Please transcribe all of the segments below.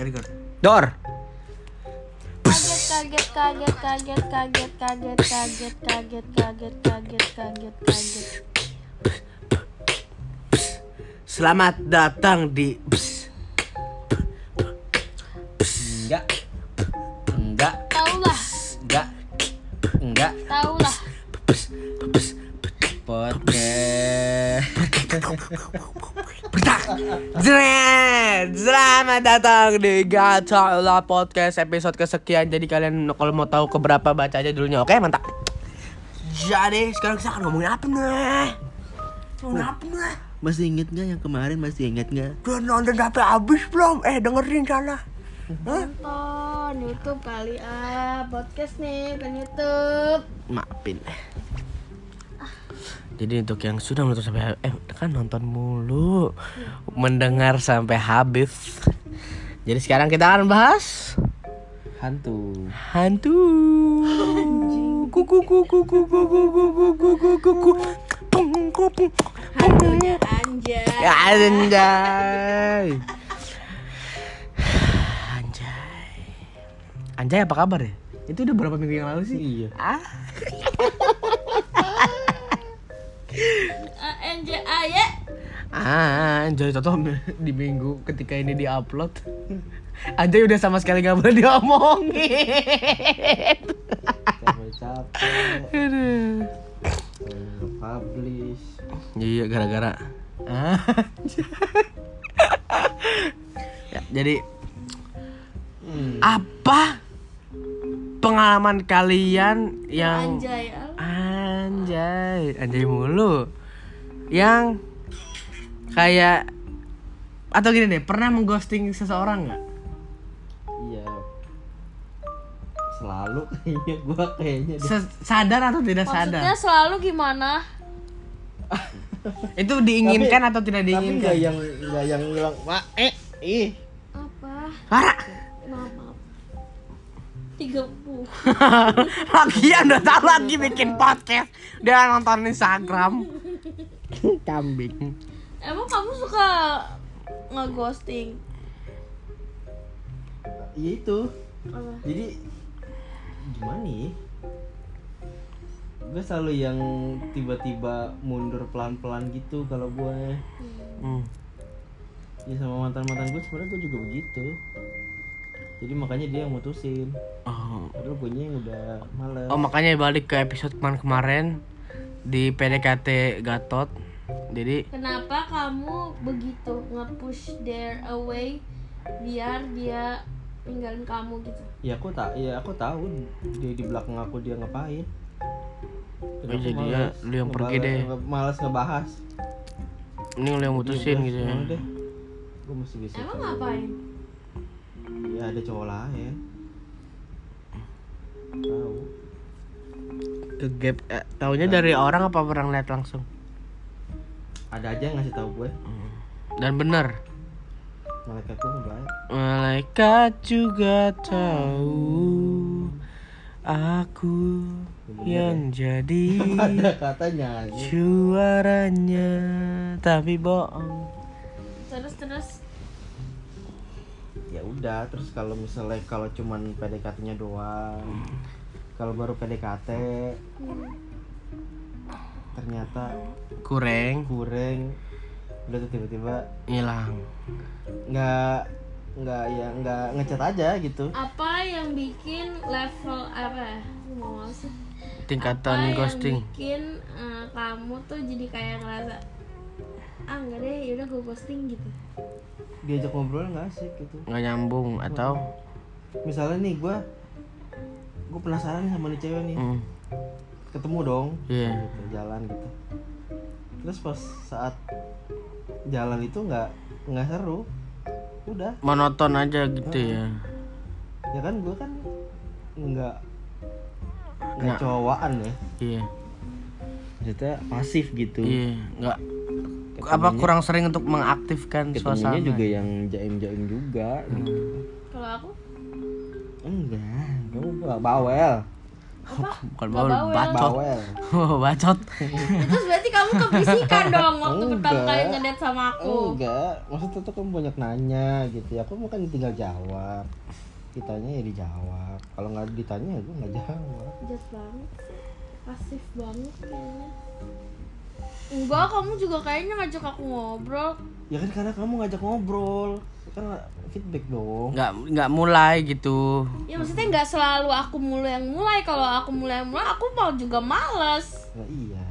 very good. Dor. Kaget, kaget, kaget, kaget, kaget, kaget, kaget, kaget, kaget, kaget, kaget. Selamat datang di Pss. Selamat datang di Gatola Podcast episode kesekian. Jadi kalian kalau mau tahu keberapa baca aja dulunya. Oke, mantap. Jadi sekarang kita akan ngomongin apa nih? Ngomongin apa nih? Masih inget nggak yang kemarin? Masih inget nggak? Udah nonton sampai habis belum? Eh dengerin salah. Nonton YouTube kali ah, podcast nih, kan YouTube. Maafin. Jadi untuk yang sudah menonton sampai eh kan nonton mulu, mendengar sampai habis. Jadi sekarang kita akan bahas Hantu. hantu. Kuku kuku kuku kuku kuku kuku kuku. Pung, pung, pung. Hantunya anjay. Ya, Anjay. Anjay. Anjay apa kabar ya? Itu udah berapa minggu yang lalu sih? Iya. Ah. Ah, Anjay, ah, ya. Ah, Anjay contoh di minggu ketika ini diupload. Anjay udah sama sekali gak boleh diomongin. Capek-capek. Publish. Iya gara-gara. Ah, ya, jadi Hmm. apa pengalaman kalian yang Anjay, ah. anjay, anjay mulu. Yang kayak atau gini deh, pernah mengghosting seseorang nggak? Iya. Selalu kayaknya gua kayaknya deh. Sadar atau tidak Maksudnya sadar? selalu gimana? Itu diinginkan atau tidak Tapi diinginkan? nggak yang nggak yang bilang, "Wah, eh, ih." Apa? Lara. Maaf. Tiga puluh. Lagian udah tahu lagi bikin podcast. Dia nonton Instagram. Kambing. Emang kamu suka ngeghosting? Iya itu. Apa? Jadi gimana nih? Gue selalu yang tiba-tiba mundur pelan-pelan gitu kalau gue Hmm. ya sama mantan-mantan gue sebenarnya gue juga begitu. Jadi makanya dia yang mutusin. Oh. Padahal gue yang udah males. Oh makanya balik ke episode kemarin-kemarin di PDKT Gatot. Jadi Kenapa kamu begitu nge-push their away biar dia tinggalin kamu gitu? Ya aku tak, ya aku tahu dia di belakang aku dia ngapain. Oh, aku jadi males ya lu yang pergi deh. Males ngebahas. ini lu yang mutusin Udah, gitu ya. udah. Gue masih bisa. Emang cari. ngapain? Ya ada cowok lain. Tahu. Ke gap eh, taunya dari orang apa orang lihat langsung? Ada aja yang ngasih tahu gue. Dan bener Malaikat gue ngebaik. Malaikat juga tahu Aku yang jadi Ada katanya juaranya Tapi bohong Terus terus Ya udah, terus kalau misalnya kalau cuman PDKT-nya doang. Kalau baru PDKT ternyata Kureng. kurang udah tuh tiba-tiba Hilang. Nggak nggak ya nggak ngechat aja gitu. Apa yang bikin level apa? Mau sih. Tingkatan apa ghosting. yang bikin eh, kamu tuh jadi kayak ngerasa ah enggak deh yaudah gue ghosting gitu. Diajak ngobrol nggak asik gitu? Nggak nyambung atau? Misalnya nih gue gue penasaran sama nih cewek nih. Hmm, ketemu dong Iya. gitu, jalan gitu. Terus pas saat jalan itu nggak nggak seru. Udah. Monoton aja gitu ya. Ya kan gue kan nggak nggak cowokan ya. Iya. Maksudnya pasif gitu. Iya nggak. Apa kurang sering untuk mengaktifkan suasana? juga yang jaim-jaim juga. Gitu. kalau aku? Enggak kamu bawel Bukan Nggak bawel, bawel. bacot. bawel. Oh, bacot. itu berarti kamu kebisikan dong waktu pertama Enggak. kali ngedet sama aku. Enggak. Maksudnya tuh kamu banyak nanya gitu ya. Aku mau kan tinggal jawab. Ditanya ya dijawab. Kalau nggak ditanya ya gue nggak jawab. Jahat banget pasif banget kayaknya enggak kamu juga kayaknya ngajak aku ngobrol. Ya kan karena kamu ngajak ngobrol. Kan feedback dong. Nggak nggak mulai gitu. ya maksudnya nggak selalu aku mulai yang mulai. Kalau aku mulai yang mulai aku mau juga males. Nah, iya.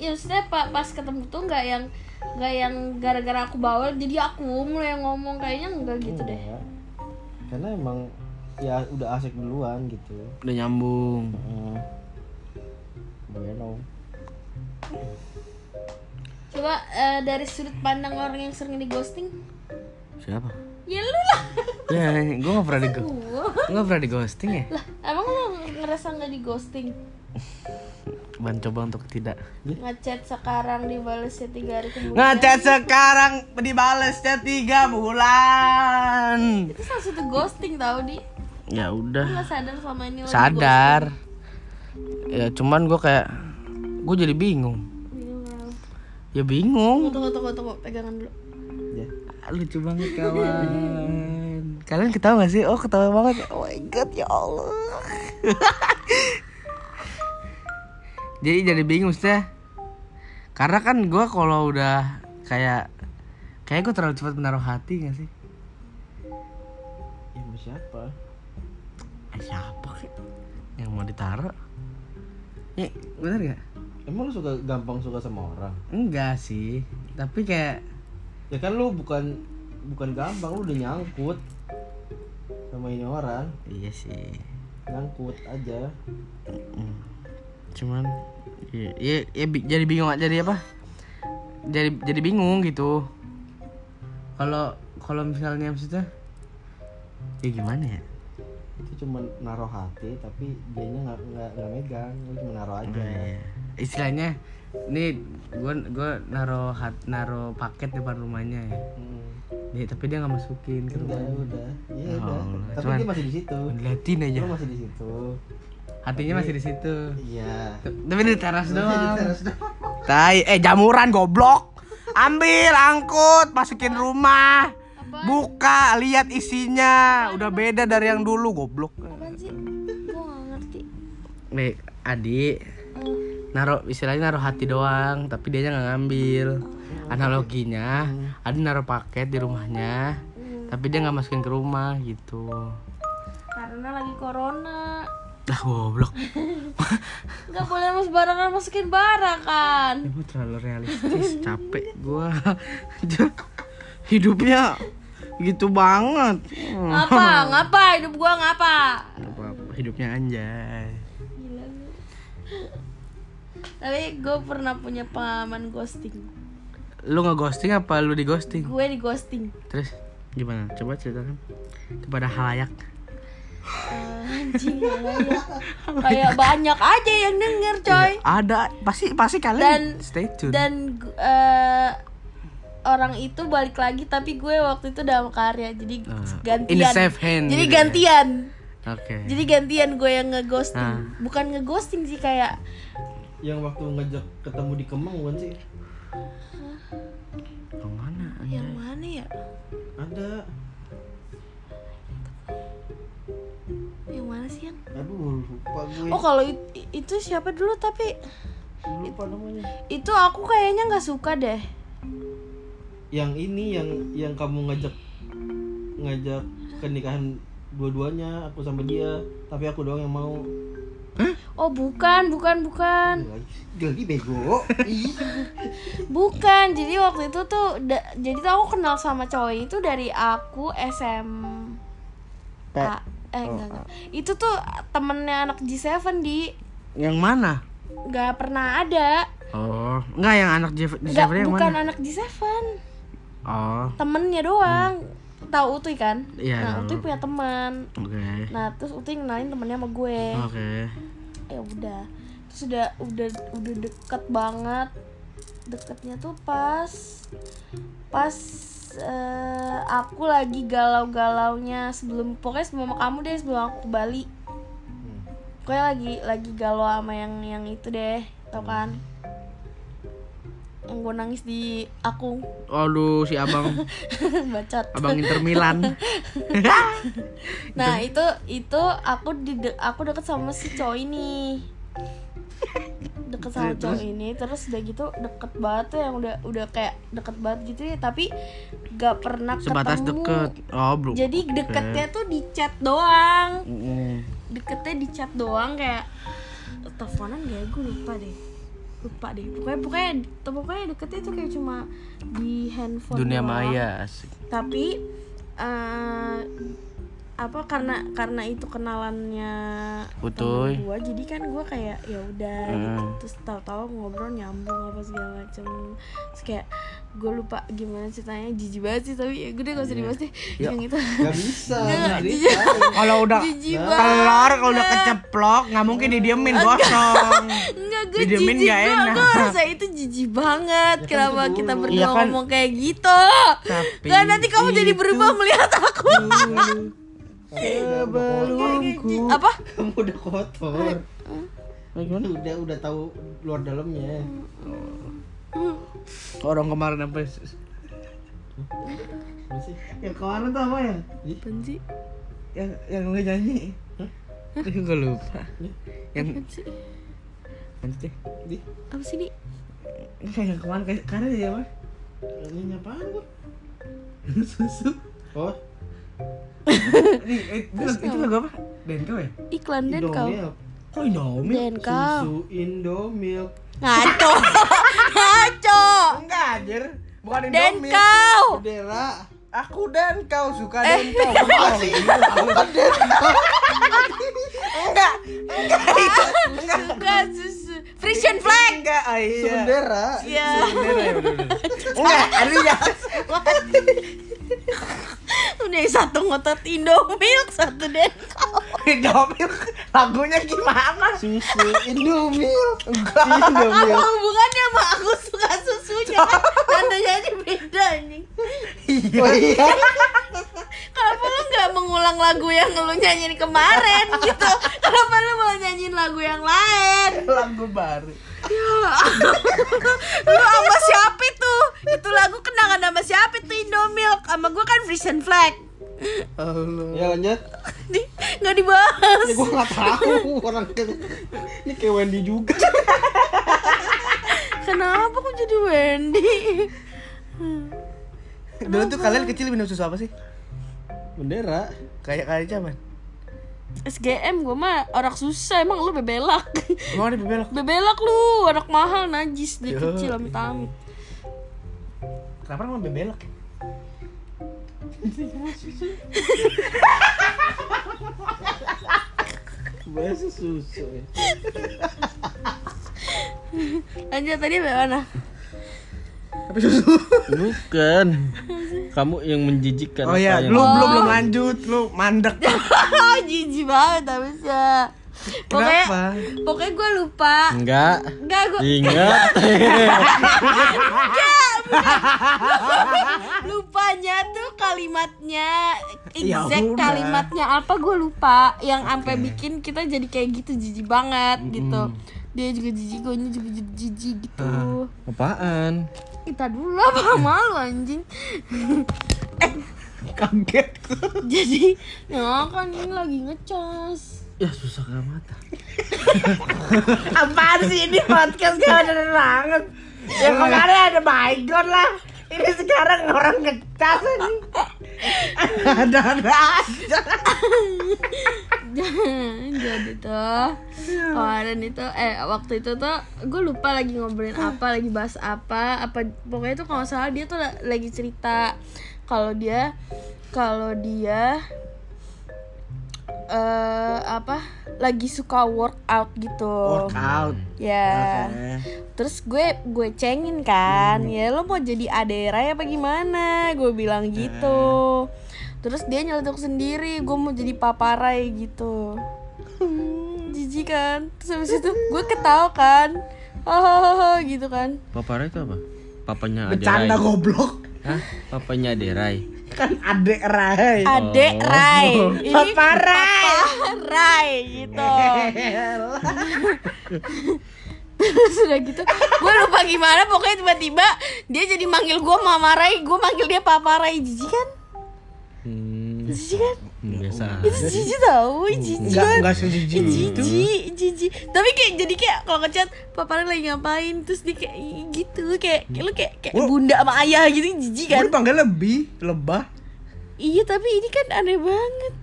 Ya maksudnya pa- pas ketemu tuh nggak yang nggak yang gara-gara aku bawel jadi aku mulai yang ngomong. Kayaknya enggak gitu deh. Enggak. karena emang ya udah asik duluan gitu. Udah nyambung. hmm. bueno coba eh, dari sudut pandang orang yang sering di ghosting Siapa? ya lu lah Ya, gue gak pernah di gue gak pernah di ghosting ya. lah emang lu ngerasa nggak di ghosting Ban coba untuk tidak. ngechat sekarang dibalesnya tiga hari kemudian Ngechat sekarang dibalesnya tiga bulan. itu salah satu ghosting tau di Ya Lu udah. nggak sadar selama ini Sadar. Ya cuman gue kayak gue jadi bingung. Ya bingung. tunggu tunggu tunggu pegangan dulu ya Ah, Lucu banget kawan. Kalian ketawa gak sih? Oh ketawa banget. Oh my god ya Allah. jadi jadi bingung maksudnya. Karena kan gue kalau udah kayak kayak gue terlalu cepat menaruh hati gak sih? ya sama siapa Eh, siapa sih yang mau ditaruh? Ya, bener gak? Emang lu suka gampang suka sama orang Enggak sih, tapi kayak ya kan lu bukan bukan gampang lu udah nyangkut sama ini orang iya sih. nyangkut aja. Cuman ya, ya, ya jadi bingung jadi apa? Jadi jadi bingung gitu. Kalau kalau misalnya maksudnya ya gimana ya? Itu cuma naruh hati tapi dianya nggak nggak nggak megang lu cuma naruh aja Iya. Istilahnya ini gua gua naro hat naro paket depan rumahnya ya. hmm. Dia, tapi dia nggak masukin ke udah rumahnya. udah iya Oh, udah tapi cuman- dia masih di situ Liatin aja. lu masih di situ Hatinya masih di situ. iya Tapi di teras Masih di teras doang. Tai, eh jamuran goblok. Ambil, angkut, masukin rumah. Buka, lihat isinya. Udah beda dari yang dulu, goblok. apaan sih gua nggak ngerti Nih, adik. Naruh istilahnya naruh hati doang, tapi dia nggak ngambil. Analoginya, ada naruh paket di rumahnya, tapi dia nggak masukin ke rumah gitu. karena lagi corona Lah goblok. nggak boleh mas barangan masukin barang kan Ibu terlalu realistis, capek gua. Hidupnya gitu banget. Hmm. ngapa ngapa hidup gua ngapa Apa-apa, hidupnya anjay. Gila. Tapi gue pernah punya pengalaman ghosting. Lu nge-ghosting apa lu di ghosting? Gue di ghosting. Terus gimana? Coba ceritakan kepada halayak. Eh, anjing ya. Kayak banyak aja yang denger coy. Ada pasti pasti kalian Dan- stay tune. Dan eh, orang itu balik lagi tapi gue waktu itu udah sama karya jadi Ah, gantian. in the safe hand Jadi gitu ya. gantian. Oke. Jadi gantian gue yang ngeghosting. Ah. Bukan ngeghosting sih kayak yang waktu ngajak ketemu di Kemang bukan sih Yang mana? yang mana ya? ada Yang mana sih yang? aduh lupa gue Oh kalau it- itu siapa dulu tapi lupa namanya itu aku kayaknya nggak suka deh. Yang ini yang yang kamu ngajak ngajak ke nikahan dua-duanya aku sama dia tapi aku doang yang mau Oh bukan, bukan, bukan, Geli bego bukan. Jadi waktu itu tuh, da- jadi tuh aku kenal sama cowok itu dari aku SM. Pe- eh enggak, enggak. Itu tuh temennya anak G7 di Yang mana? nggak pernah ada. Oh, enggak yang anak Jeff Nggak, Jeffrey yang bukan mana? anak G7, Oh, temennya doang. Tahu Utuy kan? Iya, Nah. Utuy punya teman. oke. Nah, terus Utuy kenalin temennya sama gue. Oke. ya udah terus udah udah udah deket banget deketnya tuh pas pas eh, aku lagi galau-galaunya sebelum pokoknya sebelum sama kamu deh sebelum aku ke Bali pokoknya lagi lagi galau sama yang yang itu deh tau kan yang gue nangis di akung. Aduh si abang. Bacot. Abang Inter Milan. nah itu itu aku di aku deket sama si cowok ini. Deket sama cowok ini terus udah gitu deket banget tuh yang udah udah kayak deket banget gitu ya tapi gak pernah Sebatas ketemu. deket. Oh, bro. jadi deketnya tuh di chat doang. Mm. deketnya di chat doang kayak teleponan gak ya? Gue lupa deh lupa deh pokoknya pokoknya pokoknya deketnya tuh kayak cuma di handphone Dunia doang. maya asik. tapi eh apa karena karena itu kenalannya Utuy. temen gua jadi kan gua kayak ya udah gitu Hmm. terus tahu-tahu ngobrol nyambung apa segala macam terus kayak gue lupa gimana ceritanya jijik banget sih tapi ya gue deh gak usah dibahas deh Ya. yang itu Gak bisa. Nggak, nggak. Kalau udah Nah. telur kalau udah keceplok nggak mungkin didiemin gosong. Enggak, gue Didiemin jijik nggak gue, enak. gue rasa itu jijik banget Ya kan Kenapa itu kita dulu. berdua Iya kan. ngomong kayak gitu Tapi Gak nanti kamu jadi berubah melihat aku Sebelumku. Apa? Kamu udah kotor. Gimana? Udah udah tahu luar dalamnya. Orang kemarin apa? Sih? Yang kemarin tuh apa ya? Sih? Yang yang lu nyanyi. Ih, gue lupa. Yang? Nanti deh. Di, Apa sih, Di? Yang kemarin kayak karena dia apa? ini apaan gua? Susu. Oh, Ini eh, itu, itu lagu apa? Denko ya? Iklan dan kau Indomilk. Dan kau Susu Indomilk. Ngaco Ngaco Enggak, anjir. Bukan Dan Indomie. kau Bendera. Aku dan kau suka Eh. dan kau. Bukan Enggak. Enggak. Enggak. Suka susu Frisian flag Enggak, oh iya. Bendera. Iya ya. Enggak, artinya Udah yang satu ngotot Indomilk Satu dan kau Indomie lagunya gimana? Susu Indomilk. Enggak. Apa Indomilk. hubungannya sama aku suka susunya kan Nadanya aja beda nih Oh iya. Kenapa lu gak mengulang lagu yang lu nyanyiin kemarin gitu Kenapa lu malah nyanyiin lagu yang lain Lagu baru. Lu sama siapa itu? Itu lagu kenangan sama siapa itu Indomilk Sama gue kan Frisian Flag Allah. Ya lanjut. Di, Gak dibahas Ya gua nggak tahu orang ke ini kayak Wendy juga. Kenapa kok jadi Wendy? Dulu tuh kalian kecil minum susu apa sih? Bendera. Kayak kayak zaman. SGM gue mah orang susah Emang lu bebelak Emang ada bebelok. Bebelak lu Anak mahal najis Yo. kecil amit amit Kenapa namanya bebelok? ya? Bahasa susu. ya. Lanjut tadi mana? Tapi susu. Bukan. Kamu yang menjijikkan. Oh iya, lu belum belum lanjut, lu mandek. Jijik banget habisnya Pokoknya Kenapa? Pokoknya gue lupa Enggak. Enggak gue Ingat. Lupanya tuh kalimatnya Ya Exact udah. kalimatnya apa gue lupa Yang sampai bikin kita jadi kayak gitu jijik banget gitu Dia juga jijik, gue juga jijik gitu Apaan? Kita dulu apa malu anjing Kaget. Jadi ya kan ini lagi ngecas Ya susah gak mata. Apaan sih ini podcast gak ada banget. Yang kemarin ada baygon lah. Ini sekarang orang ngecas ini. Ada ada aja. jadi tuh kemarin itu eh waktu itu tuh gue lupa lagi ngobrolin apa lagi bahas apa apa pokoknya tuh kalau salah dia tuh la- lagi cerita. Kalau dia kalau dia eh apa lagi suka workout gitu. Workout. ya. Terus gue gue cengin kan ya lo mau jadi adera ya apa gimana? Gue bilang gitu terus dia nyeletuk sendiri gue mau jadi paparai gitu jijik kan terus habis itu gue ketawa kan hahaha gitu kan Papara itu apa? Papanya Bercanda Aderai. goblok. Hah? Papanya Aderai. kan adek Rai. Adek Rai. Ini Papa Rai. Papa Rai gitu. Terus udah gitu, gue lupa gimana pokoknya tiba-tiba dia jadi manggil gue Mama Rai, gue manggil dia Papa Rai, jijik kan? Hmm, Jijik kan? biasa. Itu jijik tau, jijik Enggak enggak sejijik itu. jijik jijik tapi kayak jadi kayak kalau ngechat papa Rai lagi ngapain terus dia kayak "Ih, gitu kayak kayak lu kayak kayak Wah. bunda sama ayah gitu jijik Gue kan dipanggil lebih lebah. iya tapi ini kan aneh banget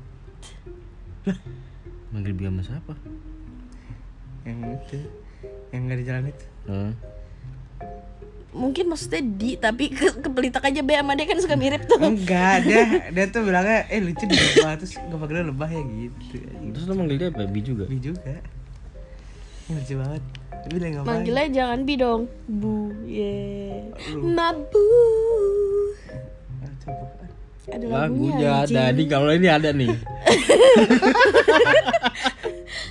Manggil dia sama siapa? Yang itu. Yang enggak di jalan itu. Hah? Mungkin maksudnya di tapi ke, kepelitak aja be sama dia kan suka mirip tuh Enggak, dia dia tuh bilangnya eh lucu di lebah terus gue panggilnya lebah ya gitu. Terus lo manggil dia apa? Bi juga? Bi juga. Lucu banget. Tapi lagi ngapain? manggilnya jangan bi dong bu ye mabu Ah, coba. ada Lagu lagunya ada nih kalau ini ada nih.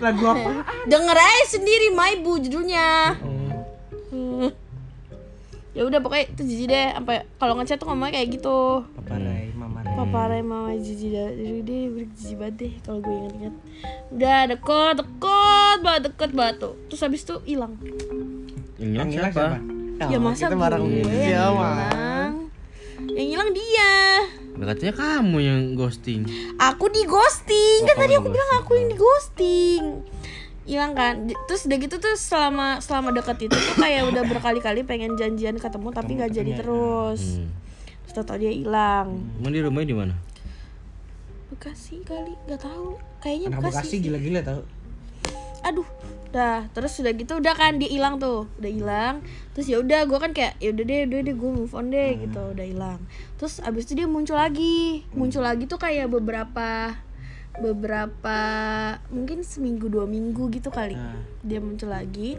Lagu apa? denger aja sendiri my bu judulnya Oh. Ya udah pokoknya itu jijik deh sampai kalau ngechat tuh ngomongnya kayak gitu. Papa Rai, Mama Ray mama jijik dah Jadi dia berik jijik banget deh kalau gue inget-inget Udah deket, deket banget, deket banget tuh. Terus habis itu hilang. Yang hilang hilang siapa? Ya Oh, masa kita bareng gue dia, yang Wan. hilang. Yang hilang dia. Katanya kamu yang ghosting. Aku di ghosting. Kan Oh, tadi kamu aku di bilang aku yang di ghosting hilang kan. Di- terus udah gitu tuh selama selama deket itu tuh kayak udah berkali-kali pengen janjian ketemu tapi nggak jadi terus. Hmm. terus tau dia hilang. Emang dia rumahnya di mana? Bekasi kali nggak tahu. Kayaknya Anak Bekasi Bekasi gila-gila tau. aduh dah. Terus udah gitu udah kan dia hilang tuh. Udah hilang. Terus ya udah gue kan kayak ya udah deh udah deh gue move on deh gitu. Udah hilang. Terus abis itu dia muncul lagi. Muncul lagi tuh kayak beberapa beberapa mungkin seminggu dua minggu gitu kali dia muncul lagi.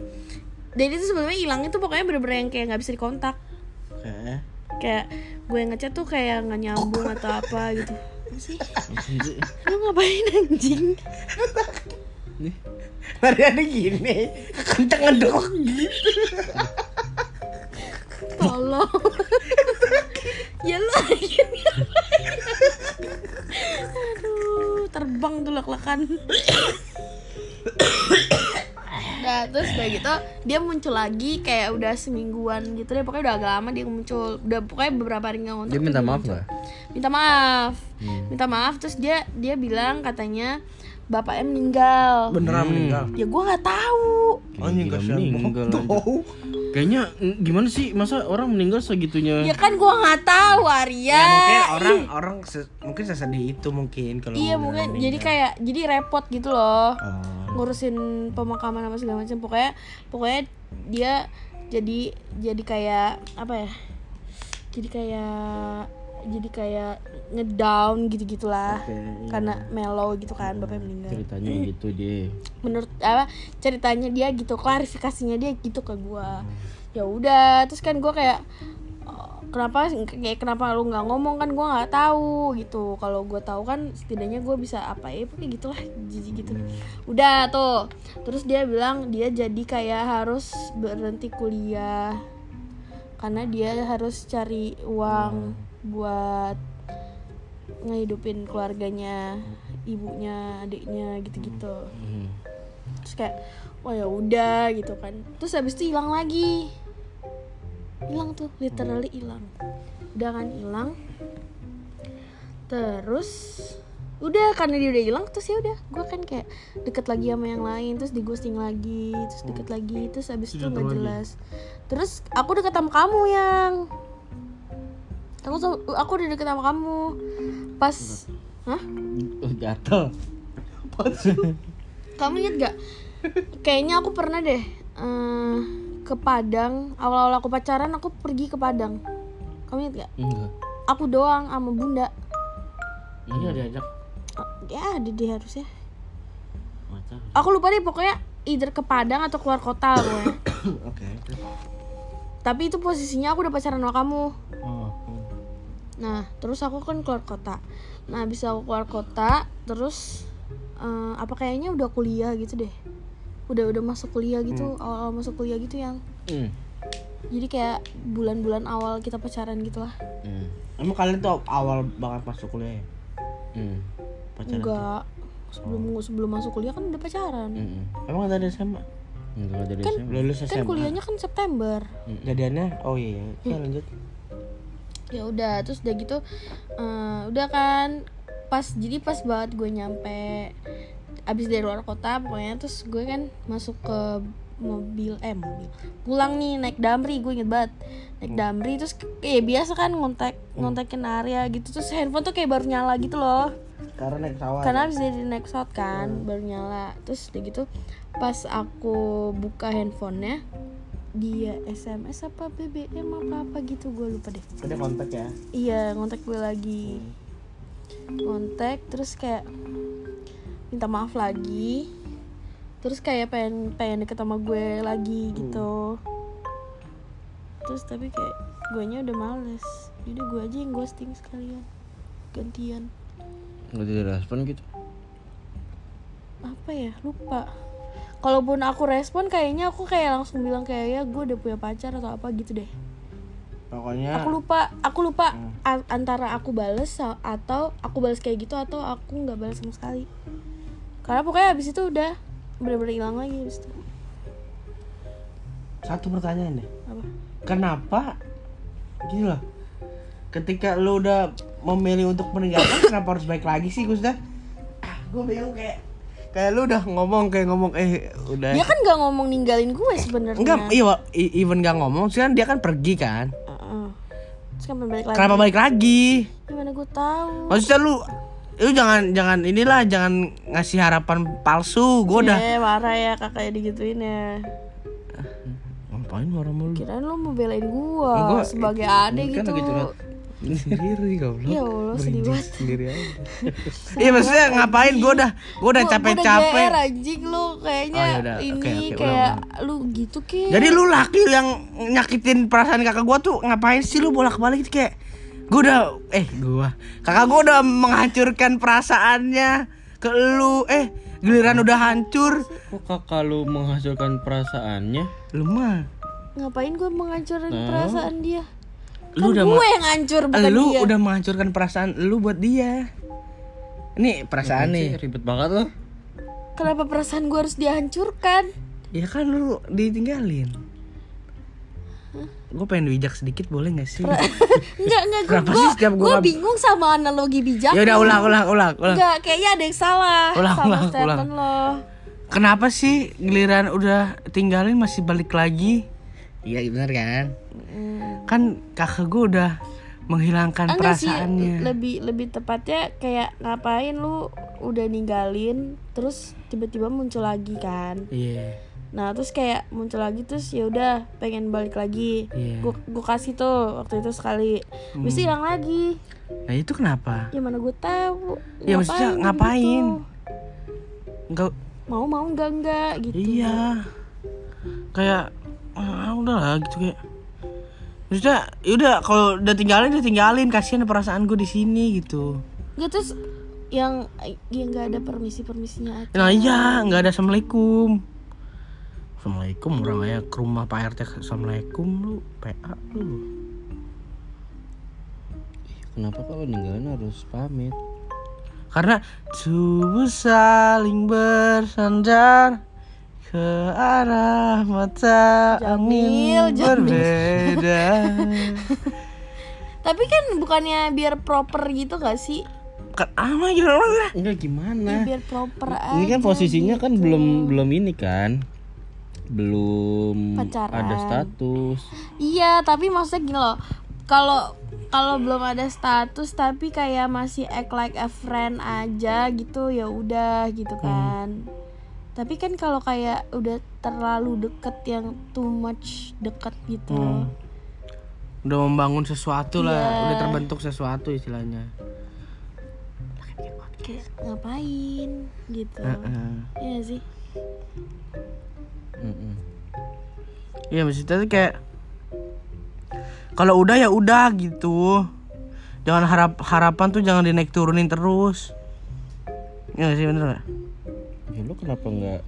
Dan itu sebenarnya hilangnya tuh pokoknya bener-bener yang kayak nggak bisa dikontak. Oke. kayak gue ngechat tuh kayak nggak nyambung atau apa gitu. Sih lu ngapain anjing? Nih. Lariannya gini, kenceng ngedok gitu. tolong. Ya lu terbang tuh lek-lekan Nah, terus udah gitu dia muncul lagi kayak udah semingguan gitu deh. Pokoknya udah agak lama dia muncul. Udah pokoknya beberapa hari nggak Dia minta dia maaf nggak? minta maaf. Hmm. minta maaf terus dia dia bilang katanya bapaknya meninggal Beneran meninggal. ya gue nggak tahu Anjing Gila, kasihan meninggal. Tahu. Kayaknya mm, gimana sih masa orang meninggal segitunya? ya kan gue nggak tahu Arya Ya mungkin orang orang se- mungkin sesedih itu mungkin kalau iya mungkin meninggal. jadi kayak jadi repot gitu loh Oh. ngurusin pemakaman apa segala macam pokoknya pokoknya dia jadi jadi kayak apa ya jadi kayak jadi kayak ngedown gitu gitulah Oke, iya. karena mellow gitu kan bapaknya meninggal. Ceritanya gitu dia. menurut apa ceritanya dia gitu klarifikasinya dia gitu ke gua. Ya udah terus kan gua kayak "Oh, kenapa kayak kenapa lu nggak ngomong? Kan gua nggak tahu gitu. Kalau gua tahu kan setidaknya gua bisa apa ya kayak gitulah jijik gitu. Udah tuh. Terus dia bilang dia jadi kayak harus berhenti kuliah. Karena dia harus cari uang buat ngehidupin keluarganya ibunya adiknya gitu-gitu. Hmm. terus kayak wah ya udah gitu kan. Terus habis itu hilang lagi. Hilang tuh literally hilang. Udah kan hilang. Terus udah karena dia udah hilang terus ya udah. Gue kan kayak deket lagi sama yang lain terus di ghosting lagi terus deket lagi terus habis itu nggak jelas. Terus aku deket sama kamu yang aku aku udah deket sama kamu. Pas hah? Oh, gatel. kamu inget gak kayaknya aku pernah deh eh, ke Padang. Awal-awal aku pacaran aku pergi ke Padang. Kamu inget gak Enggak. aku doang sama bunda. Ini ada diajak. Oh, ya ada deh harusnya. Aku lupa deh pokoknya either ke Padang atau keluar kota pokoknya Oke. tapi itu posisinya aku udah pacaran sama kamu. Oh. Nah terus aku kan keluar kota nah bisa aku keluar kota terus eh, apa kayaknya udah kuliah gitu deh udah udah masuk kuliah gitu awal-awal masuk kuliah gitu yang Hmm. jadi kayak bulan-bulan awal kita pacaran gitu lah Hmm. Emang kalian tuh awal banget masuk kuliah ya? Hmm. Pacaran? enggak sebelum sebelum masuk kuliah kan udah pacaran Hmm. Emang dari SMA? Enggak dari Kan- SMA. Lulus kan kuliahnya kan September Jadiannya? Oh iya, iya lanjut ya udah terus udah gitu eh, udah kan pas jadi pas banget gue nyampe abis dari luar kota pokoknya terus gue kan masuk ke mobil eh mobil pulang nih naik damri gue inget banget naik damri terus kayak biasa kan ngontek ngontekin area gitu terus handphone tuh kayak baru nyala gitu loh. Karena naik pesawat. Karena habis dari naik pesawat kan baru nyala. Terus udah gitu pas aku buka handphonenya dia SMS apa BBM apa apa gitu gue lupa deh Udah kontak ya? Iya, ngontek gue lagi. Kontak terus kayak minta maaf lagi. Terus kayak pengen pengen deket sama gue lagi gitu. Terus tapi kayak guanya udah males. Jadi gue aja yang ghosting sekalian. Gantian. Enggak direspon gitu. Apa ya? Lupa. Kalaupun aku respon kayaknya aku kayak langsung bilang kayak ya gue udah punya pacar atau apa gitu deh. Pokoknya aku lupa aku lupa a- antara aku bales atau aku balas kayak gitu atau aku nggak balas sama sekali. Karena pokoknya abis itu udah bener-bener hilang lagi abis itu. Satu pertanyaan deh. Apa? Kenapa Gini loh Ketika lu udah memilih untuk meninggalkan Kenapa harus baik lagi sih Gus dah ah, Gue bingung kayak Kayak lu udah ngomong kayak ngomong eh udah dia kan nggak ngomong ninggalin gue sebenarnya Enggak, iya, even gak ngomong, sih kan dia kan pergi kan. Heeh. terus kan balik lagi Kenapa balik lagi? gimana gue tahu Maksudnya lu lu jangan jangan inilah jangan ngasih harapan palsu. Gue udah eh marah ya kakaknya digituin ya ngapain marah mulu? kirain lo mau belain gue Gua- sebagai adik kan gitu lagi curhat. Sendiri goblok. ya allah sedih banget Sendiri aja. Iya maksudnya ngapain? Gue udah gue udah capek-capek. GR anjing lu kayaknya Oh, yaudah. ini Oke, oke, kayak lu gitu kayak Jadi lu laki yang nyakitin perasaan kakak gua tuh ngapain sih lu bolak-balik gitu kayak gua udah eh gua kakak gua udah menghancurkan perasaannya ke lu eh giliran udah hancur Kok kakak lu menghasilkan perasaannya? lu mah ngapain gue menghancurin perasaan dia lu kan udah gue yang hancur bukan lu dia. udah menghancurkan perasaan lu buat dia. Ini perasaan nih. Sih, ribet banget loh. kenapa perasaan gue harus dihancurkan? Ya kan lu ditinggalin. Gue pengen bijak sedikit boleh gak sih? Enggak enggak gue Kenapa sih gue bingung sama analogi bijak ya udah ulang ulang ulang ulang. Enggak kayaknya ada yang salah Ulang, sama ulang, statement lo. Kenapa sih giliran udah tinggalin masih balik lagi? Iya benar kan? Kan kakak gue udah menghilangkan enggak sih perasaannya. lebih lebih tepatnya kayak ngapain lu udah ninggalin terus tiba-tiba muncul lagi kan Iya. nah terus kayak muncul lagi terus ya udah pengen balik lagi Iya. gue gue kasih tuh waktu itu sekali bisa Hmm. hilang lagi Nah itu kenapa? ya mana gue tahu Ya, maksudnya ngapain? gitu? Enggak. mau mau enggak enggak gitu Iya. Kayak ah, udahlah gitu kayak. Maksudnya yaudah kalau udah tinggalin udah tinggalin kasihan perasaan gue di sini gitu. Enggak terus yang yang nggak ada permisi permisinya aja Nah iya nggak ada assalamualaikum. Assalamualaikum orang aja ke rumah Pak RT assalamualaikum lu PA lu. Kenapa kalau ninggalin harus pamit? Karena tubuh saling bersandar ke arah mata angin Jamil, Jamil. berbeda. tapi kan bukannya biar proper gitu gak sih kan ama gitu orang Enggak Ya, gimana? biar proper aja Ini kan posisinya kan gitu. belum belum ini kan. Belum Pacaran. ada status. iya tapi maksudnya gini loh kalau kalau belum ada status tapi kayak masih act like a friend aja gitu ya udah gitu Hmm. Tapi kan kalau kayak udah terlalu deket yang too much deket gitu Hmm. udah membangun sesuatu lah, Iya. udah terbentuk sesuatu istilahnya. kayak ngapain gitu Heeh. Iya sih Mm-mm. Iya maksudnya tuh kayak kalau udah ya udah gitu. Jangan harap harapan tuh jangan dinaik turunin terus. Iya nggak sih bener gak? Ya lu kenapa enggak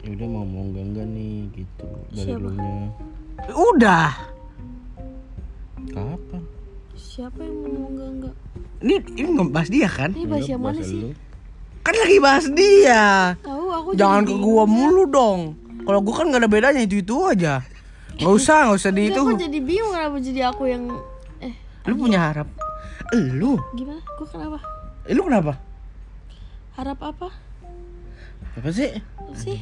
ya udah mau mau enggak enggak nih gitu dari Siapa? lu nya Udah. Kapan? Siapa yang mau enggak enggak? Ini ini ngebahas dia kan? Ini bahas yang mana sih? Kan lagi bahas dia. Tahu aku Jangan ke gua mulu dong. Kalau gua kan gak ada bedanya itu itu aja. Nggak usah, nggak usah di itu. aku jadi bingung kenapa jadi aku yang eh Lu punya harap. Lu, gimana? Gue kenapa? lu kenapa? Harap apa? Apa sih? Apa sih?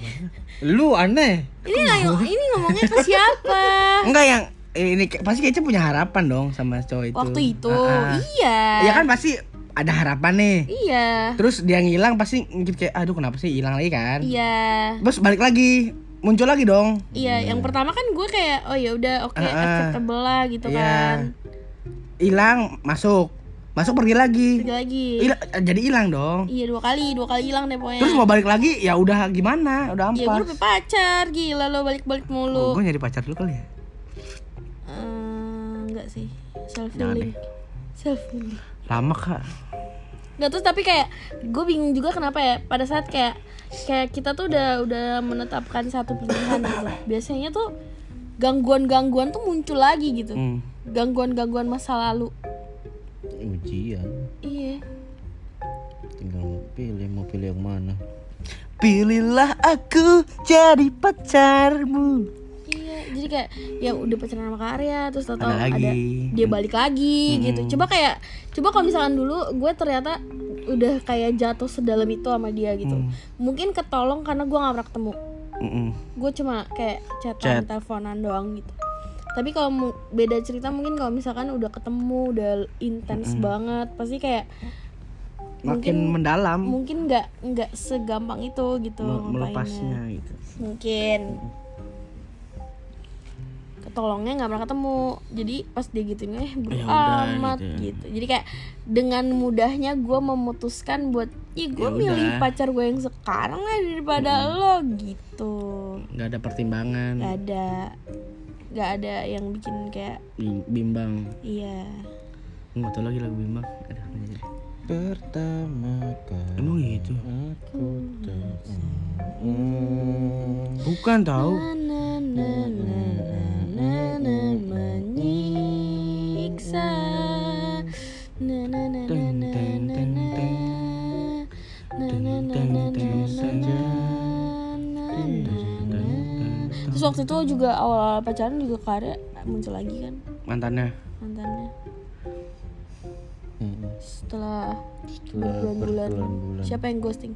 Lu aneh. Ini nanya, ini ngomongnya ke siapa? Enggak yang ini pasti kayaknya punya harapan dong sama cowok itu. Waktu itu, ah. iya. Ya kan pasti ada harapan nih. Iya. Terus dia ngilang pasti ngikut kayak aduh kenapa sih hilang lagi kan? Iya. Terus balik lagi, muncul lagi dong. Iya, yang pertama kan gue kayak oh ya udah oke Ah, ah. acceptable lah gitu Iya. kan. Hilang, masuk. Masuk pergi lagi. Pergi lagi. Hila- jadi hilang dong. Iya dua kali, dua kali hilang deh pokoknya. Terus mau balik lagi ya udah gimana? Udah Ya gue ampas. udah pacar, gila lo balik-balik Oh, mulu. gue nyari pacar dulu kali ya. Eh, enggak sih, self healing. Self healing. Lama kak. Nggak terus tapi kayak gue bingung juga kenapa ya pada saat kayak kayak kita tuh udah udah menetapkan satu pilihan gitu. Biasanya tuh gangguan-gangguan tuh muncul lagi gitu. Hmm. Gangguan-gangguan masa lalu. Ujian. Iya. Tinggal pilih mau pilih yang mana. Pilihlah aku jadi pacarmu. Iya, jadi kayak ya udah pacaran sama Karya terus tau Ada lagi. dia balik lagi gitu. Coba kayak coba kalau misalkan dulu gue ternyata udah kayak jatuh sedalam itu sama dia gitu. Mungkin ketolong karena gue gak pernah ketemu. Mm-mm. Gue cuma kayak Chat. chatan, teleponan doang gitu. Tapi kalau beda cerita mungkin kalau misalkan udah ketemu udah intens banget, pasti kayak Makin mendalam mungkin nggak nggak segampang itu gitu melepasnya gitu. mungkin ketolongnya nggak pernah ketemu jadi pas dia gituin eh Ya amat gitu ya. gitu. jadi kayak dengan mudahnya gue memutuskan buat ya gue Ya milih udah. pacar gue yang sekarang lah daripada lo gitu Nggak ada pertimbangan. nggak ada nggak ada yang bikin kayak Bim- Bimbang. iya Nggak tahu lagi lagu bimbang. Ada. Pertama kali Emang gitu? aku Bukan tahu. na na na na na na menyiksa na na na na Teng, na teng, na teng, na teng. na Teng, na na teng, na teng waktu itu juga awal-awal pacaran juga Karya muncul lagi kan Mantannya. mantannya Hmm. setelah Setelah berbulan-bulan berbulan-bulan. siapa yang ghosting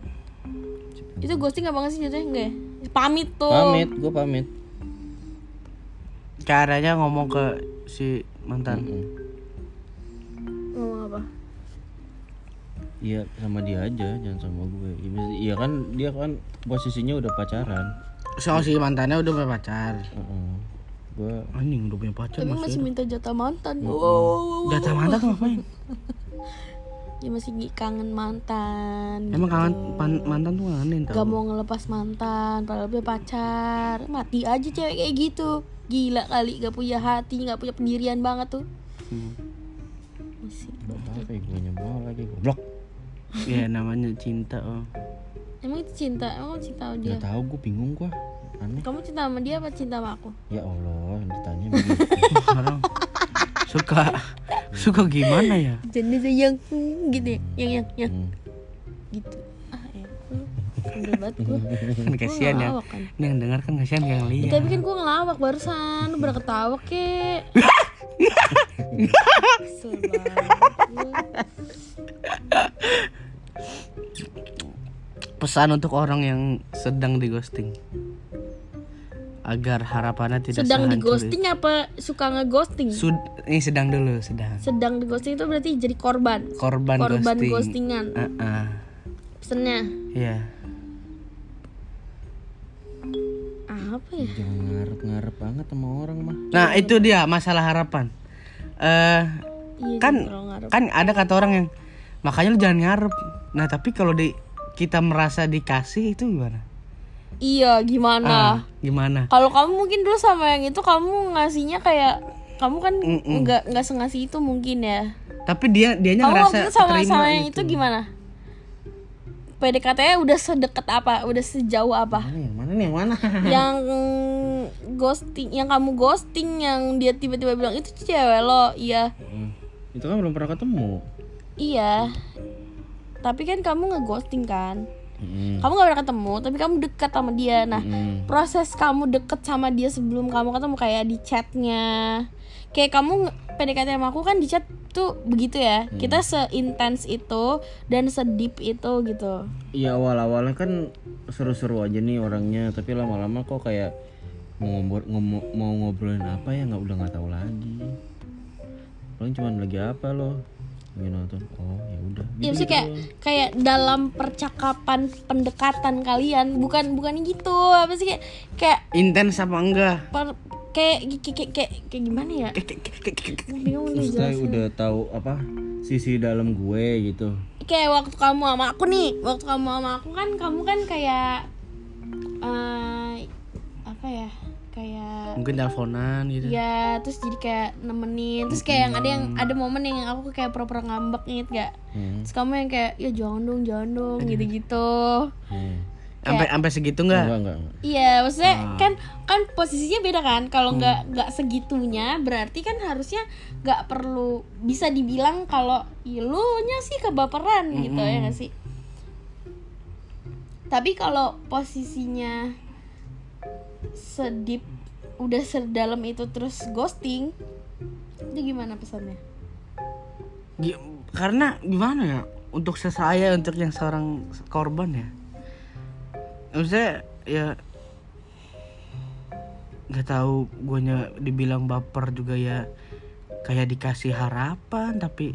itu ghosting apa banget sih jatuhnya enggak ya pamit tuh Pamit, gue pamit. Caranya ngomong ke si mantan. Mm-mm. ngomong apa Iya sama dia aja, jangan sama gue. Iya, Iya kan dia kan posisinya udah pacaran. So si mantannya udah punya pacar. Heeh. Gue Anjing udah punya pacar tapi masih. masih minta jatah mantan Jatah mantan tuh ngapain? dia masih kangen mantan Emang kangen pan- mantan tuh aneh gak tau. mau ngelepas mantan padahal dia pacar mati aja cewek kayak gitu gila kali gak punya hati gak punya pendirian banget tuh Hmm. masih apa ya gue nyebar lagi goblok. Iya namanya cinta oh. Emang itu cinta emang kamu cinta sama dia Gak tahu gue bingung gue. Aneh. kamu cinta sama dia apa cinta sama aku Ya Allah, ditanya begitu. Sekarang suka suka gimana ya? jadi sayang hmm, gitu ya yang yang yang Hmm. gitu ah ya banget gue Kan kasihan ya. kan. Ini yang dengar kan kasihan yang Ya, lihat. tapi kan gue ngelawak barusan lu ketawa kek Kesel banget lu. Pesan untuk orang yang sedang di ghosting agar harapannya tidak sedang di ghosting apa suka ngeghosting. Sud- ini sedang dulu sedang sedang di ghosting itu berarti jadi korban korban, korban ghosting. ghostingan Ah, ah. pesennya Iya. apa ya Jangan ngarep-ngarep banget sama orang mah. Nah itu dia masalah harapan. Eh iya kan kan ada kata orang yang makanya lu jangan ngarep. Nah tapi kalau di kita merasa dikasih itu gimana? iya gimana Ah, gimana? kalau kamu mungkin dulu sama yang itu kamu ngasihnya kayak kamu kan nggak nggak sengasih itu mungkin ya Tapi dia dianya kamu ngerasa waktu itu sama terima sama yang itu gimana PDKT-nya udah sedekat apa udah sejauh apa yang mana nih yang mana? yang ghosting yang kamu ghosting yang dia tiba-tiba bilang itu cewek lo iya Hmm. Itu kan belum pernah ketemu. iya tapi kan kamu ngeghosting kan Hmm. kamu gak pernah ketemu tapi kamu dekat sama dia nah Hmm. proses kamu deket sama dia sebelum kamu ketemu kayak di chatnya kayak kamu PDKT sama aku kan di chat tuh begitu ya kita seintens itu dan sedip itu gitu Iya awal-awalnya kan seru-seru aja nih orangnya, tapi lama-lama kok kayak mau ngobrol mau ngobrolin apa ya nggak udah nggak tahu lagi. Paling cuman lagi apa lo? Lagi nonton. Oh ya udah. Iya maksudnya kayak kayak dalam percakapan pendekatan kalian bukan bukan gitu apa sih kayak kayak Intens apa enggak? per- kayak kayak kayak, kayak, kayak gimana ya bingung nih Maksudnya jelasin. udah tahu apa sisi dalam gue gitu. kayak waktu kamu sama aku nih waktu kamu sama aku kan kamu kan kayak eh apa ya kayak Mungkin teleponan gitu. ya terus jadi kayak nemenin terus kayak yang ada yang ada momen yang aku kayak pura-pura ngambek inget gak Hmm. terus kamu yang kayak ya jangan dong jangan dong gitu-gitu Hmm. Sampai sampai segitu enggak? Enggak enggak. enggak. Iya, maksudnya kan kan posisinya beda kan. Kalau nggak nggak segitunya, berarti kan harusnya nggak perlu bisa dibilang kalau "Ih, lu nya sih kebaperan gitu ya nggak sih. Tapi kalau posisinya sedip udah sedalam itu terus ghosting, itu gimana pesannya? Gi- karena gimana ya untuk saya untuk yang seorang korban ya? Maksudnya ya nggak tahu guanya dibilang baper juga ya kayak dikasih harapan tapi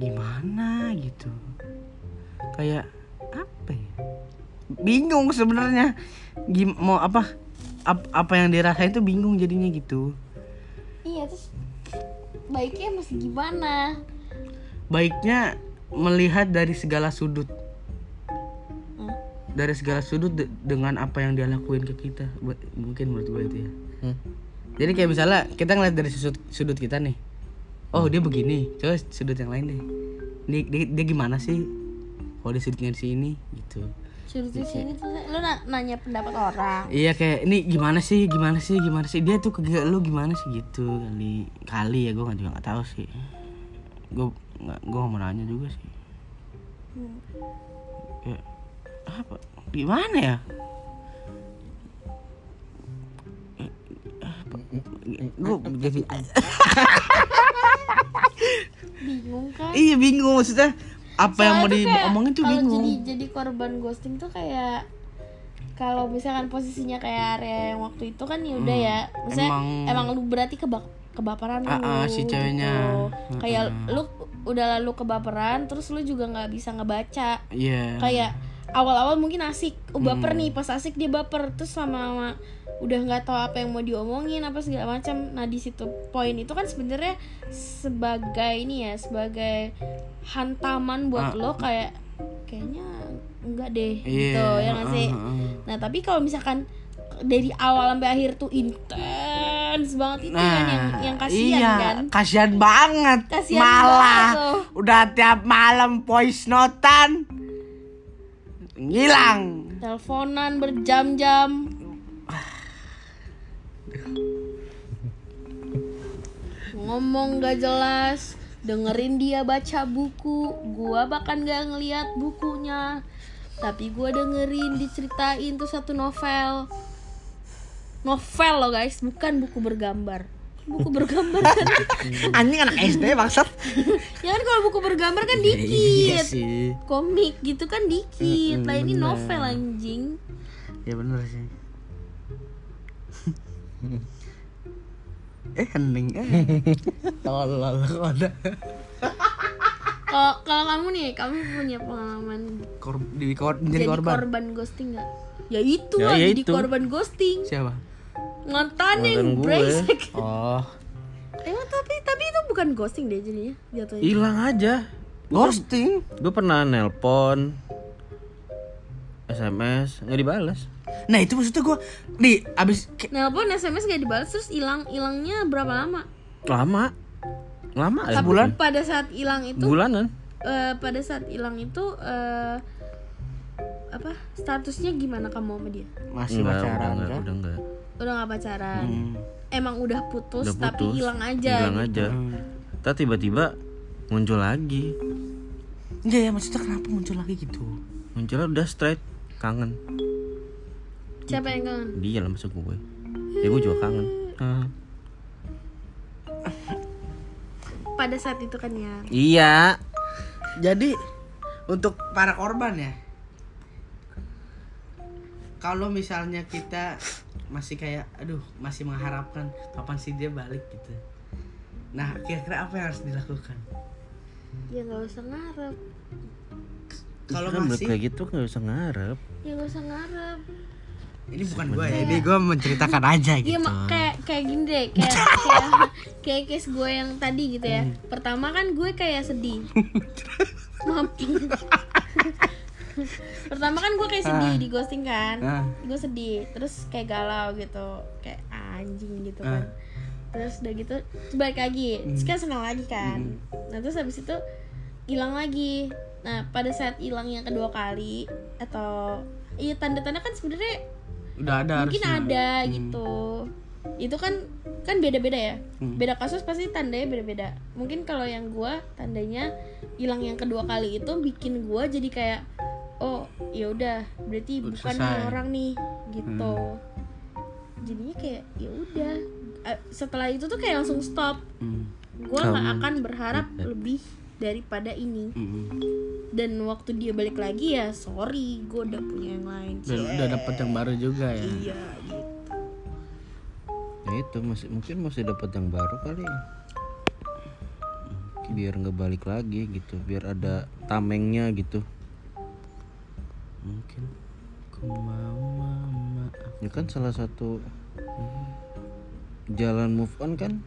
gimana gitu? Kayak apa ya? Bingung sebenarnya Gim- mau apa Ap- apa yang dirasain tuh bingung jadinya gitu. Iya, terus baiknya mesti gimana? baiknya melihat dari segala sudut. Hmm. dari segala sudut de- dengan apa yang dia lakuin ke kita Bu- mungkin menurut gue itu ya. Hmm. jadi kayak misalnya kita ngeliat dari sudut sudut kita nih. Oh dia begini coba sudut yang lain deh. Dia, dia, dia gimana sih? Oh dia sudutnya di sini gitu Suruh di sini tuh. Lu na- nanya pendapat orang. iya kayak ini gimana sih? Gimana sih? Gimana sih? Dia tuh ke lu gimana sih? Gitu kali kali ya gue nggak juga nggak tahu sih. Gue nggak gue mau nanya juga sih. Ya apa? Gimana ya? Gue jadi Bingung kan? iya bingung maksudnya apa yang mau diomongin tuh kalau bingung jadi jadi korban ghosting tuh kayak kalau misalkan posisinya kayak area yang waktu itu kan ya udah ya misalnya emang, Hmm, Emang- lu berarti keba kebaperan lu Ah, ah, si ceweknya. gitu. kayak lu udah lalu kebaperan terus lu juga nggak bisa ngebaca iya kayak awal-awal mungkin asik oh, Hmm. baper nih pas asik dia baper terus lama-lama udah nggak tahu apa yang mau diomongin apa segala macam. Nah di situ poin itu kan sebenarnya sebagai ini ya sebagai hantaman buat Ah. lo kayak kayaknya enggak deh Iya, gitu ya nggak sih? ah, ah, ah. nah tapi kalau misalkan dari awal sampai akhir tuh intens banget itu kan yang yang kasihan iya, kan? kasihan banget. Kasihan malah banget udah tiap malam voice notan ngilang. Teleponan berjam-jam ngomong gak jelas dengerin dia baca buku. Gua bahkan gak ngeliat bukunya. Tapi gua dengerin diceritain tuh satu novel. Novel loh guys. Bukan buku bergambar. Buku bergambar kan? Anjing anak SD maksud ya kan kalau buku bergambar kan iya dikit. sih. Komik gitu kan dikit. Lah ini novel anjing. Ya bener sih eh hening eh. Tolol ada kalau kalau kamu nih kamu punya pengalaman Kor di kor jadi jadi korban? korban ghosting nggak? Ya itu Ya, lah ya jadi itu. korban ghosting. Siapa? Mantan Mantan yang gue. brengsek. Oh. Emang tapi tapi itu bukan ghosting deh jadinya jatuhnya. Hilang aja. ghosting? Gue pernah nelpon SMS nggak dibalas. Nah itu maksudnya gue di abis nelpon sms gak dibalas terus hilang hilangnya berapa lama Lama. Lama ya. tapi Sebulan? pada saat hilang itu Bulanan. eh, pada saat hilang itu eh, apa statusnya gimana kamu sama dia masih Enggak, udah pacaran enggak, kan udah enggak. udah nggak pacaran Hmm. emang udah putus, Udah tapi putus, hilang aja hilang gitu. aja Tapi tiba-tiba muncul lagi Enggak ya maksudnya kenapa muncul lagi gitu? munculnya udah straight kangen siapa yang kangen dia lah masuk gue ya gue juga kangen Ah. pada saat itu kan ya iya Jadi untuk para korban ya. Kalau misalnya kita masih kayak aduh masih mengharapkan kapan sih dia balik gitu. Nah, kira-kira apa yang harus dilakukan? ya nggak usah ngarep Kalau kan masih kayak gitu nggak usah ngarep ya nggak usah ngarep ini bukan gue ya, ini gue menceritakan aja Iya gitu. mak kayak kayak gini deh kayak kayak kayak case gue yang tadi gitu ya. Hmm. Pertama kan gue kayak sedih. Maaf. Pertama kan gue kayak sedih di ghosting kan. Ah. Gue sedih, terus kayak galau gitu, kayak anjing gitu kan. Terus udah gitu balik lagi, terus kan senang lagi kan. Nah terus habis itu hilang lagi. Nah pada saat hilang yang kedua kali atau iya tanda-tanda kan sebenarnya Udah ada mungkin harusnya. ada gitu. Itu kan kan beda-beda ya? Hmm. beda kasus pasti tandanya beda-beda. Mungkin kalau yang gua tandanya hilang yang kedua kali itu bikin gua jadi kayak oh ya udah berarti Udah bukan selesai. orang nih gitu. Jadinya kayak ya udah. Eh, setelah itu tuh kayak langsung stop. Hmm. gua nggak akan berharap lebih daripada ini. Hmm. dan waktu dia balik lagi ya sorry gua udah punya yang lain. Dan udah dapet yang baru juga ya. iya gitu. Ya itu masih mungkin masih dapat yang baru kali biar nggak balik lagi gitu biar ada tamengnya gitu. Mungkin ku mau mama ya kan salah satu jalan move on kan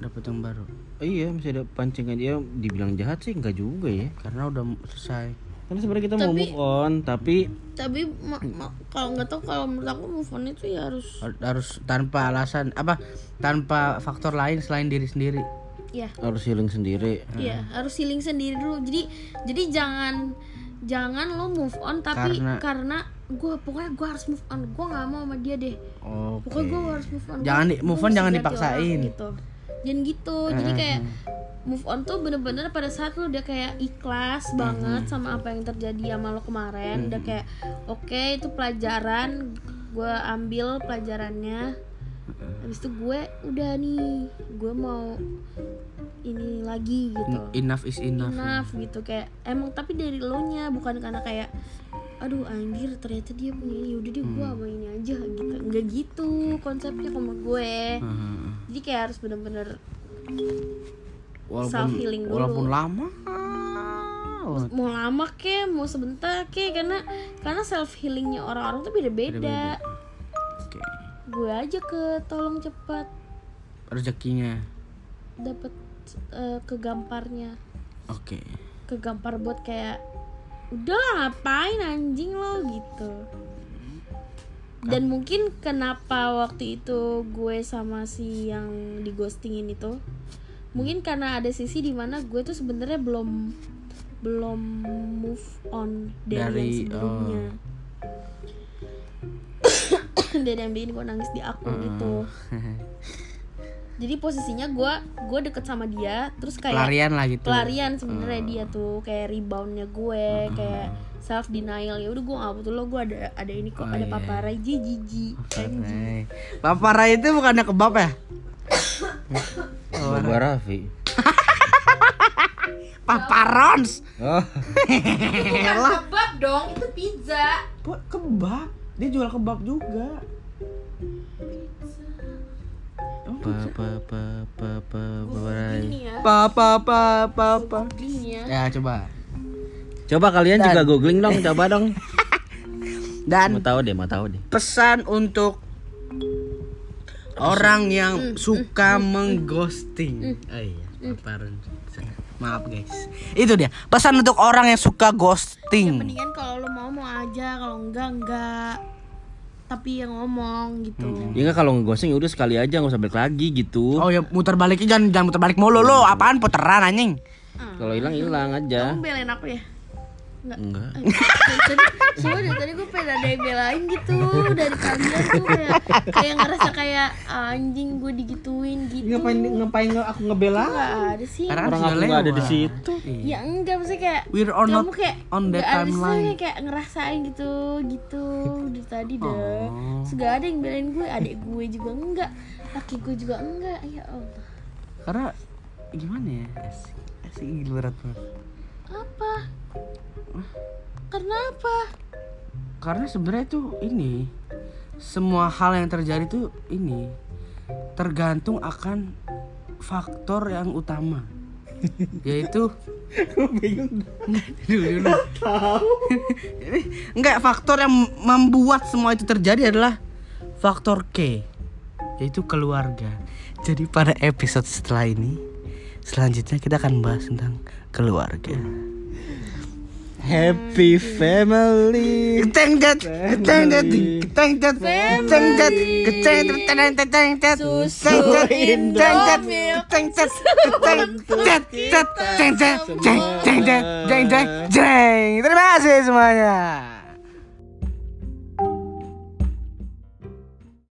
dapat yang baru. oh iya masih ada pancingan. Dia dibilang jahat sih enggak juga ya. Karena udah selesai. karena sebenarnya kita mau Tapi- move on tapi tapi ma- ma- kalau nggak tahu kalau menurut aku move on itu ya harus Har- harus tanpa alasan apa tanpa faktor lain selain diri sendiri. Ya harus healing sendiri. Ya harus healing sendiri dulu. Jadi jadi jangan jangan lo move on tapi Karena- karena, gue pokoknya gue harus move on. Gue nggak mau sama dia deh. Oke. Pokoknya gue harus move on. Jangan Gua- di- move on jangan dipaksain. gitu jangan gitu. Jadi kayak move on tuh bener-bener pada saat lo udah kayak ikhlas banget sama apa yang terjadi sama lo kemarin udah kayak oke itu pelajaran gue ambil pelajarannya. Habis itu gue udah nih gue mau ini lagi gitu. Enough is enough. Enough gitu kayak emang tapi dari lo nya bukan karena kayak aduh anjir ternyata dia punya ini udah deh gue sama ini aja gitu. Nggak gitu konsepnya sama gue. Heeh. jadi kayak harus bener-bener walaupun self healing dulu. walaupun lama mau lama ke mau sebentar ke karena karena self healingnya orang-orang tuh beda-beda. Oke. Gue aja ke tolong cepat. Rezekinya. Dapat eh, kegamparnya. Oke. Kegampar buat kayak udah lah, ngapain anjing lo? Gitu. Dan mungkin kenapa waktu itu gue sama si yang di ghostingin itu mungkin karena ada sisi di mana gue tuh sebenarnya belum belum move on dari, Dari, yang sebelumnya dari yang bikin gue nangis di aku gitu jadi posisinya gue gue deket sama dia terus kayak pelarian lah gitu. Pelarian sebenarnya dia tuh kayak reboundnya gue kayak self denial ya udah gue nggak butuh lo gue ada ada ini kok ada paparai ji jiji Hey. Papara itu bukannya kebab ya? Baba Raffi. Paparons. oh. Bukan kebab dong itu pizza. Bu- Kebab. Dia jual kebab juga. Papa papa papa ini ya Papa papa papa. ini ya Ya coba. coba kalian juga googling dong coba dong mau Dan tahu deh mau tahu deh pesan untuk orang yang suka mengghosting. Oh iya, paparon. Maaf guys. Itu dia. Pesan untuk orang yang suka ghosting. mendingan kalau lo mau mau aja kalau enggak enggak tapi yang ngomong gitu. Ya nggak kalau ngeghosting udah sekali aja nggak usah balik lagi gitu. Oh ya muter baliknya jangan jangan muter balik mulu lo. Apaan? Puteran anjing? kalau hilang hilang aja. Kamu belain aku ya Enggak. dari tadi soalnya dari tadi gue pengen ada yang belain gitu dari kalian tuh kayak kayak ngerasa kayak anjing gue digituin gitu ngapain ngapain aku ngebela nggak ada sih Karena Orang aku nggak ada di situ. Iya. ya enggak maksudnya kayak We're on kamu kayak on that nggak timeline. kayak, kayak ngerasain gitu gitu dari tadi dah Oh. Nggak ada yang belain gue adik gue juga enggak laki gue juga enggak ya Allah Karena gimana ya? Asik, asik gila berat banget. apa karena apa? Karena sebenarnya tuh ini semua hal yang terjadi tuh ini tergantung akan faktor yang utama. Yaitu bingung. Dulu dulu enggak faktor yang membuat semua itu terjadi adalah faktor K yaitu keluarga. Jadi pada episode setelah ini selanjutnya kita akan bahas tentang keluarga keteng dat, keteng dat, keteng dat, keteng dat, Susu keteng dat, Indomie. keteng dat, keteng dat, keteng dat, keteng dat, jeng, jeng, jeng, jeng, jeng, jeng. Terima kasih semuanya.